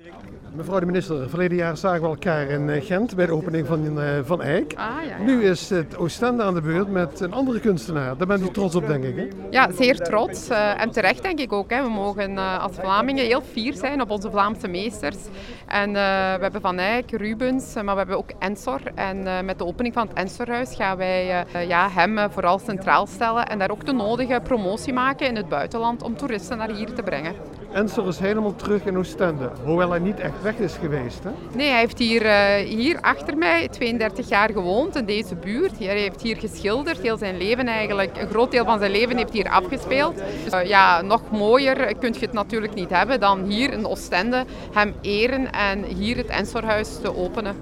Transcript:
Dig. Mevrouw de minister, verleden jaar zagen we elkaar in eh, Gent bij de opening van uh, Van Eyck. Ah, ja, ja. Nu is het Oostende aan de beurt met een andere kunstenaar. Daar bent u trots op, denk ik. Hè? Ja, zeer trots. Uh, en terecht, denk ik ook. Hè. We mogen als Vlamingen heel fier zijn op onze Vlaamse meesters. En we hebben Van Eyck, Rubens, maar we hebben ook Ensor. En met de opening van het Ensorhuis gaan wij ja, hem vooral centraal stellen en daar ook de nodige promotie maken in het buitenland om toeristen naar hier te brengen. Ensor is helemaal terug in Oostende, hoewel hij niet echt weg is geweest. Hè? Nee, hij heeft hier, uh, hier achter mij 32 jaar gewoond in deze buurt. Hij heeft hier geschilderd, heel zijn leven eigenlijk. Een groot deel van zijn leven heeft hier afgespeeld. Dus, uh, ja, nog mooier kun je het natuurlijk niet hebben dan hier in Oostende hem eren en hier het Ensorhuis te openen.